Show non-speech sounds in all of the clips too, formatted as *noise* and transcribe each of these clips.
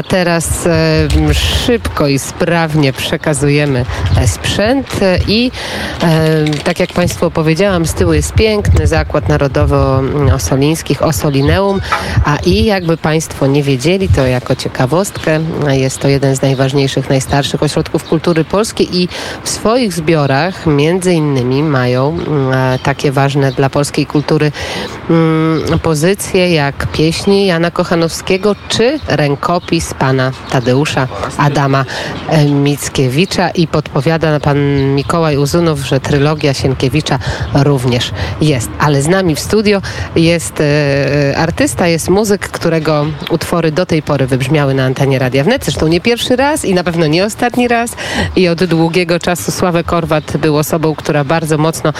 A teraz e, szybko i sprawnie przekazujemy e, sprzęt i e, tak jak Państwu opowiedziałam, z tyłu jest piękny Zakład Narodowo-Osolińskich, Osolineum, a i jakby Państwo nie wiedzieli, to jako ciekawostkę jest to jeden z najważniejszych, najstarszych ośrodków kultury polskiej i w swoich zbiorach między innymi mają e, takie ważne dla polskiej kultury mm, pozycje jak pieśni Jana Kochanowskiego czy rękopis pana Tadeusza Adama e, Mickiewicza i podpowiada pan Mikołaj Uzunow, że trylogia Sienkiewicza również jest. Ale z nami w studio jest e, artysta, jest muzyk, którego utwory do tej pory wybrzmiały na antenie Radia Wnet. Zresztą nie pierwszy raz i na pewno nie ostatni raz. I od długiego czasu Sławek Korwat był osobą, która bardzo mocno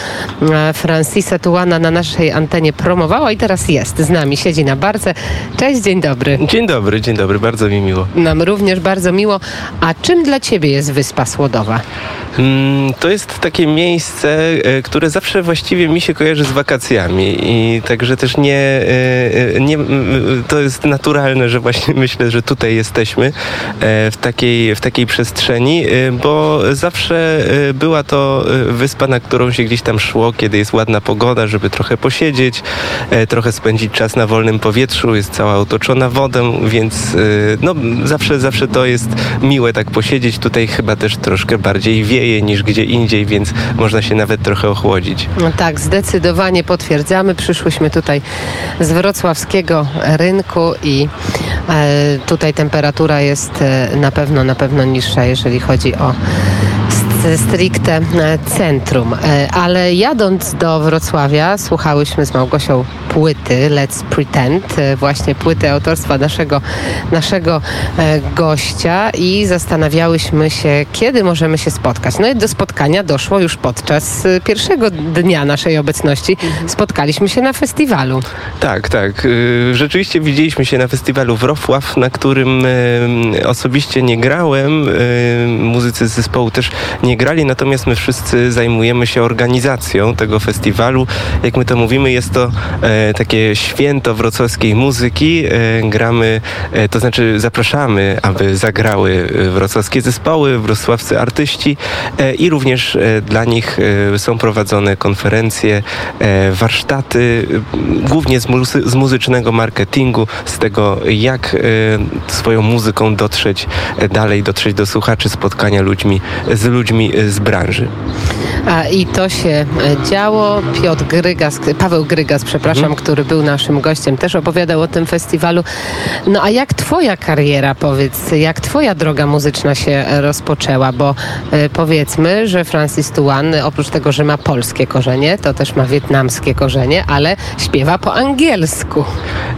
e, Francisa Tuana na naszej antenie promowała i teraz jest z nami, siedzi na barce. Cześć, dzień dobry. Dzień dobry, dzień dobry, bardzo mi miło. Nam również bardzo miło. A czym dla Ciebie jest Wyspa Słodowa? Mm, To jest takie miejsce, e, które zawsze właściwie mi się kojarzy z wakacjami i także też nie, e, e, nie to jest naturalne, że właśnie *laughs* myślę, że tutaj jesteśmy w takiej, w takiej przestrzeni, bo zawsze była to wyspa, na którą się gdzieś tam szło, kiedy jest ładna pogoda, żeby trochę posiedzieć, trochę spędzić czas na wolnym powietrzu, jest cała otoczona wodą, więc no, zawsze, zawsze to jest miłe tak posiedzieć. Tutaj chyba też troszkę bardziej wieje niż gdzie indziej, więc można się nawet trochę ochłodzić. No tak, zdecydowanie potwierdzamy. Przyszłyśmy tutaj z wrocławskiego rynku i e, tutaj temperatura jest e, na pewno, na pewno niższa, jeżeli chodzi o st- stricte e, centrum. E, ale jadąc do Wrocławia słuchałyśmy z Małgosią płyty Let's Pretend, e, właśnie płyty autorstwa naszego, naszego gościa i zastanawiałyśmy się, kiedy możemy się spotkać. No i do spotkania doszło już podczas pierwszego dnia naszej obecności. Spotkaliśmy się na festiwalu. Tak, tak. Rzeczywiście widzieliśmy się na festiwalu Wrocław, na którym osobiście nie grałem. Muzycy z zespołu też nie grali, natomiast my wszyscy zajmujemy się organizacją tego festiwalu. Jak my to mówimy, jest to e, takie święto wrocławskiej muzyki. E, Gramy, e, to znaczy zapraszamy, aby zagrały e, wrocławskie zespoły, wrocławscy artyści e, i również e, dla nich są prowadzone konferencje, warsztaty, głównie z, muzy- z muzycznego marketingu, z tego jak swoją muzyką dotrzeć dalej, dotrzeć do słuchaczy, spotkania ludźmi, z ludźmi e, z branży. A, I to się e, działo. Piotr Grygas, Paweł Grygas, przepraszam, który był naszym gościem, też opowiadał o tym festiwalu. No a jak twoja kariera, powiedz, jak twoja droga muzyczna się e, rozpoczęła? Bo powiedzmy, że Francis Tuan, oprócz tego, że ma polskie korzenie, to też ma wietnamskie korzenie, ale śpiewa po angielsku.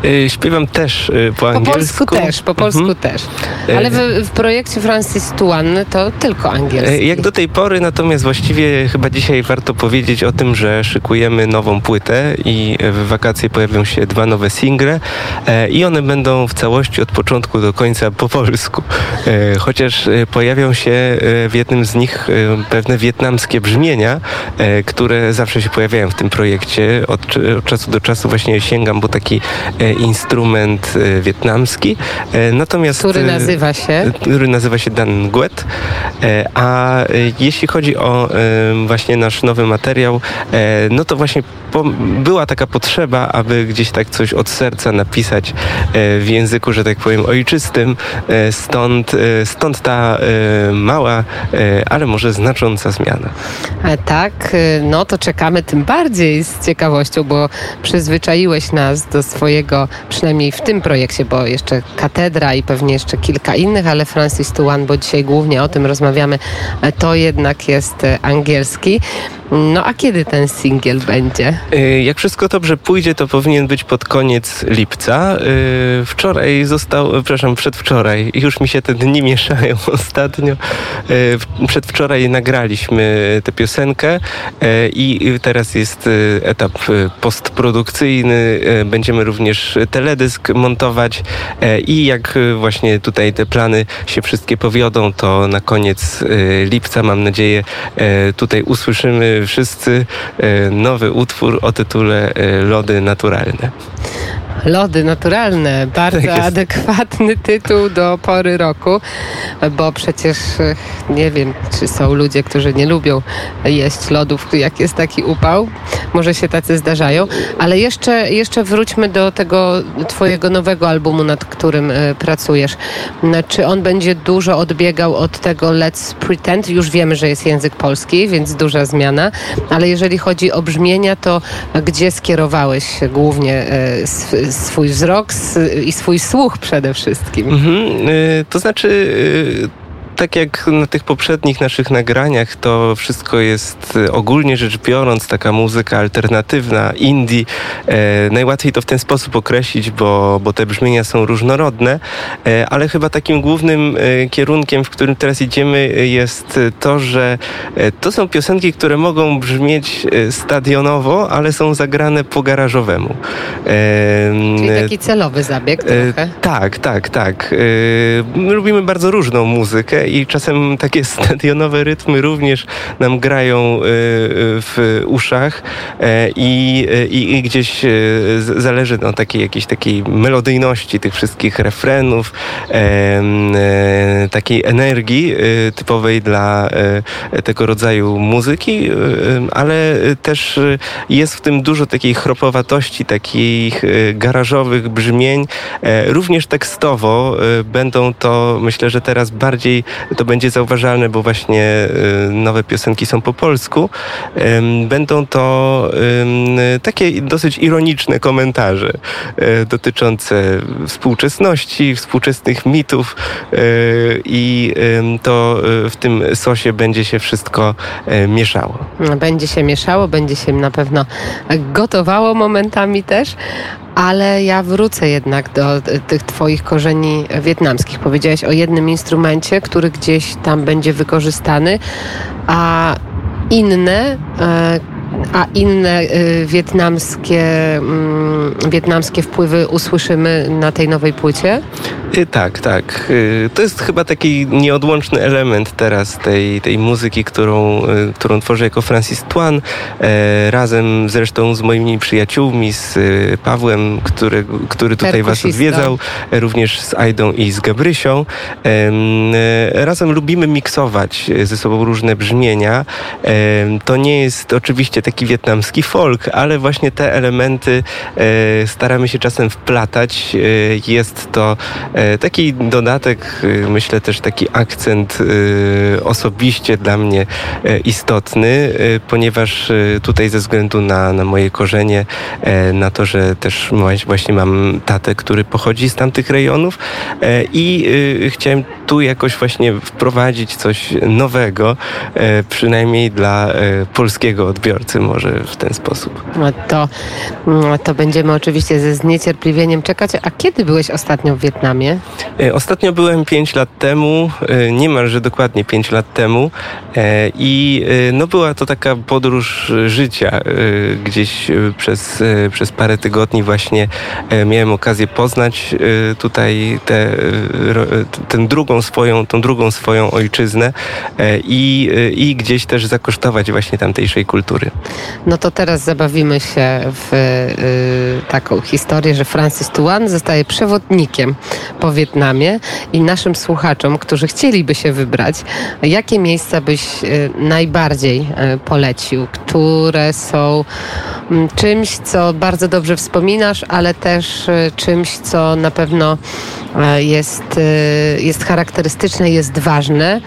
E, Śpiewam też e, po Po angielsku. polsku też, po polsku Mhm. też. Ale w, w projekcie Francis Tuan to tylko angielski. Jak do tej pory, natomiast właściwie chyba dzisiaj warto powiedzieć o tym, że szykujemy nową płytę i w wakacje pojawią się dwa nowe single e, i one będą w całości od początku do końca po polsku. E, Chociaż e, pojawią się w jednym z nich pewne wietnamskie brzmienia, które zawsze się pojawiają w tym projekcie. Od, czasu do czasu właśnie sięgam po taki instrument wietnamski. Natomiast Który nazywa się? który nazywa się Dan Nguet. E, A jeśli chodzi o właśnie nasz nowy materiał, e, no to właśnie była taka potrzeba, aby gdzieś tak coś od serca napisać e, w języku, że tak powiem, ojczystym. E, Stąd, stąd ta mała, ale może znacząca zmiana. Tak, no to czekamy tym bardziej z ciekawością, bo przyzwyczaiłeś nas do swojego, przynajmniej w tym projekcie, bo jeszcze katedra i pewnie jeszcze kilka innych, ale Francis Tuan, bo dzisiaj głównie o tym rozmawiamy, e, jednak jest e, angielski. No a kiedy ten singiel będzie? E, Jak wszystko dobrze pójdzie, to powinien być pod koniec lipca. E, Wczoraj został, przepraszam, przedwczoraj, już mi się te dni mieszają *laughs* ostatnio. Przedwczoraj nagraliśmy tę piosenkę i teraz jest etap postprodukcyjny. Będziemy również teledysk montować i jak właśnie tutaj te plany się wszystkie powiodą, to na koniec e, mam nadzieję e, tutaj usłyszymy wszyscy e, nowy utwór o tytule e, Lody Naturalne. Lody naturalne, bardzo Tak adekwatny tytuł do pory roku, bo przecież e, nie wiem, czy są ludzie, którzy nie lubią jeść lodów, jak jest taki upał. Może się tacy zdarzają, ale jeszcze, jeszcze wróćmy do tego twojego nowego albumu, nad którym e, pracujesz. Czy on będzie dużo odbiegał od tego Let's Pretend? Już wiemy, że jest język polski, więc duża zmiana, ale jeżeli chodzi o brzmienia, to gdzie skierowałeś głównie e, swój wzrok i swój słuch przede wszystkim? Mhm, y, to znaczy, y, tak jak na tych poprzednich naszych nagraniach, to wszystko jest y, ogólnie rzecz biorąc taka muzyka alternatywna, indie. E, najłatwiej to w ten sposób określić, bo, bo te brzmienia są różnorodne, e, ale chyba takim głównym e, kierunkiem, w którym teraz idziemy, e, jest to, że e, to są piosenki, które mogą brzmieć e, stadionowo, ale są zagrane po garażowemu. E, Czyli taki celowy zabieg E, trochę. tak, tak, tak. E, my lubimy bardzo różną muzykę i czasem takie *laughs* stadionowe rytmy również nam grają e, w uszach e, i, e, i, i gdzieś e, zależy no, takiej jakiejś takiej melodyjności tych wszystkich refrenów, e, takiej energii typowej dla tego rodzaju muzyki, ale też jest w tym dużo takiej chropowatości, takich garażowych brzmień, Również tekstowo będą to, myślę, że teraz bardziej to będzie zauważalne, bo właśnie e, nowe piosenki są po polsku. Będą to takie dosyć ironiczne komentarze e, dotyczące współczesności, współczesnych mitów e, i to w tym sosie będzie się wszystko mieszało. Będzie się mieszało, będzie się na pewno gotowało momentami też, ale ja wrócę jednak do t- tych Twoich korzeni wietnamskich. Powiedziałeś o jednym instrumencie, który gdzieś tam będzie wykorzystany, a inne. A inne y, wietnamskie, mm, wietnamskie wpływy usłyszymy na tej nowej płycie? Y, Tak, tak. Y, To jest chyba taki nieodłączny element teraz tej, tej muzyki, którą, którą tworzę jako Francis Twan, e, razem zresztą z moimi przyjaciółmi, z Pawłem, który, który tutaj was odwiedzał, e, również z Aidą i z Gabrysią. E, Razem lubimy miksować ze sobą różne brzmienia. To nie jest oczywiście taki wietnamski folk, ale właśnie te elementy e, staramy się czasem wplatać. E, Jest to e, taki dodatek, myślę też taki akcent osobiście dla mnie istotny, ponieważ tutaj ze względu na, na moje korzenie, na to, że też właśnie- mam tatę, który pochodzi z tamtych rejonów i chciałem tu jakoś właśnie wprowadzić coś nowego, przynajmniej dla polskiego odbiorcy może w ten sposób. No to, mm, to będziemy oczywiście ze zniecierpliwieniem czekać. A kiedy byłeś ostatnio w Wietnamie? E, Ostatnio byłem 5 lat temu, e, niemalże dokładnie 5 lat temu e, i no była to taka podróż życia. Gdzieś przez, przez parę tygodni właśnie miałem okazję poznać tutaj tę tę drugą swoją, tą drugą swoją ojczyznę i, i gdzieś też zakosztować właśnie tamtejszej kultury. No to teraz zabawimy się w y, taką historię, że Francis Tuan zostaje przewodnikiem po Wietnamie i naszym słuchaczom, którzy chcieliby się wybrać, jakie miejsca byś y, najbardziej y, polecił, które są mm, czymś, co bardzo dobrze wspominasz, ale też y, czymś, co na pewno jest, y, jest charakterystyczne, jest ważne.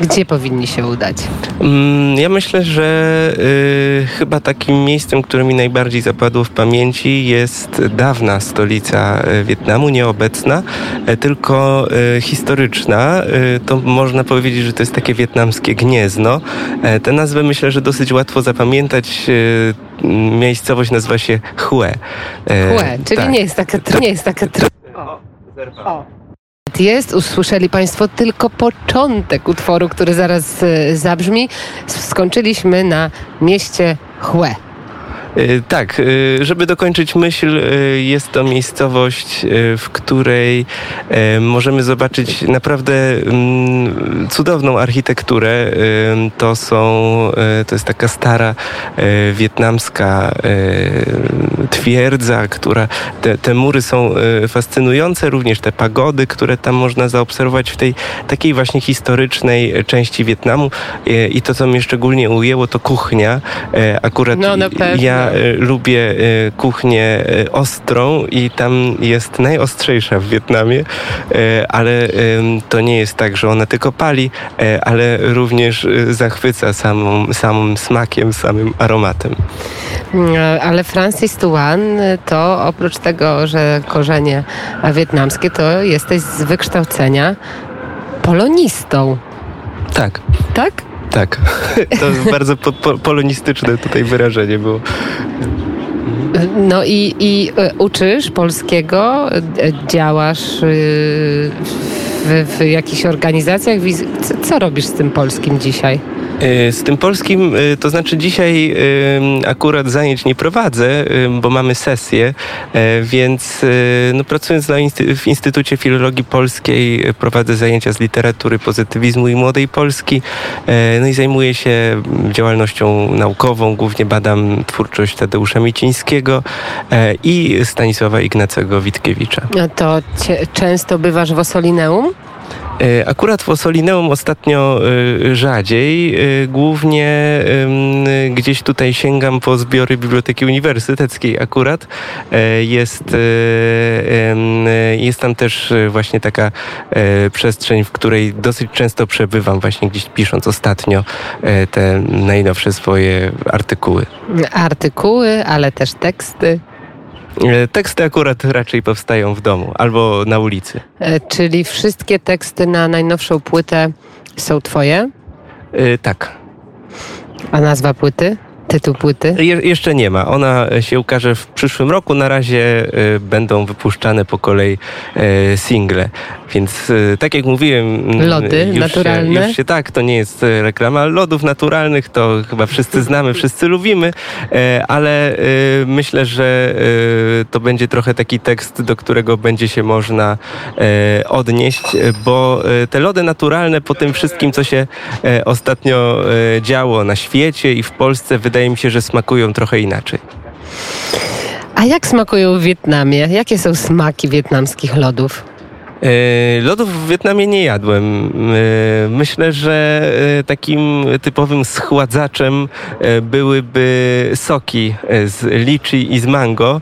Gdzie powinni się udać? Mm, Ja myślę, że y, chyba takim miejscem, które mi najbardziej zapadło w pamięci jest dawna stolica y, Wietnamu, nieobecna, e, tylko y, historyczna. Y, to można powiedzieć, że to jest takie wietnamskie gniezno. E, Tę nazwę myślę, że dosyć łatwo zapamiętać. Miejscowość nazywa się Hue. E, Chłe, czyli tak. nie jest taka, nie jest taka tr- jest, usłyszeli Państwo tylko początek utworu, który zaraz e, zabrzmi. Skończyliśmy na mieście Chłe. Tak, żeby dokończyć myśl, jest to miejscowość, w której możemy zobaczyć naprawdę mm, cudowną architekturę. To są, to jest taka stara wietnamska twierdza, która, te, te mury są fascynujące, również te pagody, które tam można zaobserwować w tej takiej właśnie historycznej części Wietnamu. I to, co mnie szczególnie ujęło, to kuchnia. Akurat no, ja lubię kuchnię ostrą i tam jest najostrzejsza w Wietnamie, ale to nie jest tak, że ona tylko pali, ale również zachwyca samą, samym smakiem, samym aromatem. Ale Francis Tuan to oprócz tego, że korzenie wietnamskie, to jesteś z wykształcenia polonistą. Tak. Tak? Tak. *laughs* To bardzo po, po, polonistyczne tutaj wyrażenie było. No i, i e, uczysz polskiego, e, działasz y, w, w jakichś organizacjach. Co robisz z tym polskim dzisiaj? E, z tym polskim, e, to znaczy dzisiaj e, akurat zajęć nie prowadzę, bo mamy sesję, więc no, pracując na w Instytucie Filologii Polskiej prowadzę zajęcia z literatury, pozytywizmu i młodej Polski. No i zajmuję się działalnością naukową, głównie badam twórczość Tadeusza Micińskiego i Stanisława Ignacego Witkiewicza. To często bywasz w Osolineum? E, akurat w Osolineum ostatnio e, rzadziej. E, głównie gdzieś tutaj sięgam po zbiory Biblioteki Uniwersyteckiej akurat. Jest, jest tam też właśnie taka przestrzeń, w której dosyć często przebywam, właśnie gdzieś pisząc ostatnio te najnowsze swoje artykuły. Artykuły, ale też teksty. E, teksty akurat raczej powstają w domu albo na ulicy. E, czyli wszystkie teksty na najnowszą płytę są twoje? E, tak. A nazwa płyty? Tytuł płyty? Je jeszcze nie ma. Ona się ukaże w przyszłym roku. Na razie y, będą wypuszczane po kolei y, single. Więc y, tak jak mówiłem... Mm, Lody już naturalne? Się, już się, tak, to nie jest reklama. Lodów naturalnych to chyba wszyscy znamy, wszyscy lubimy, ale myślę, że to będzie trochę taki tekst, do którego będzie się można odnieść, bo te lody naturalne po tym wszystkim, co się ostatnio działo na świecie i w Polsce, wydaje wydaje mi się, że smakują trochę inaczej. A jak smakują w Wietnamie? Jakie są smaki wietnamskich lodów? E, lodów w Wietnamie nie jadłem. E, myślę, że e, takim typowym schładzaczem byłyby soki z liczy i z mango,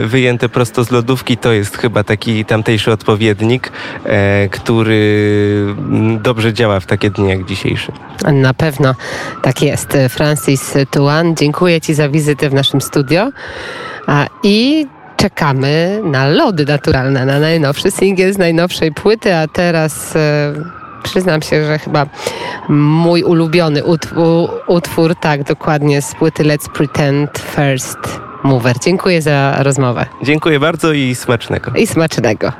wyjęte prosto z lodówki. To jest chyba taki tamtejszy odpowiednik, który dobrze działa w takie dni jak dzisiejszy. Na pewno tak jest. Francis Tuan, dziękuję Ci za wizytę w naszym studio. I czekamy na lody naturalne, na najnowszy singiel z najnowszej płyty, a teraz e, przyznam się, że chyba mój ulubiony utwór, utwór, tak dokładnie, z płyty Let's Pretend First Mover. Dziękuję za rozmowę. Dziękuję bardzo i smacznego. I smacznego.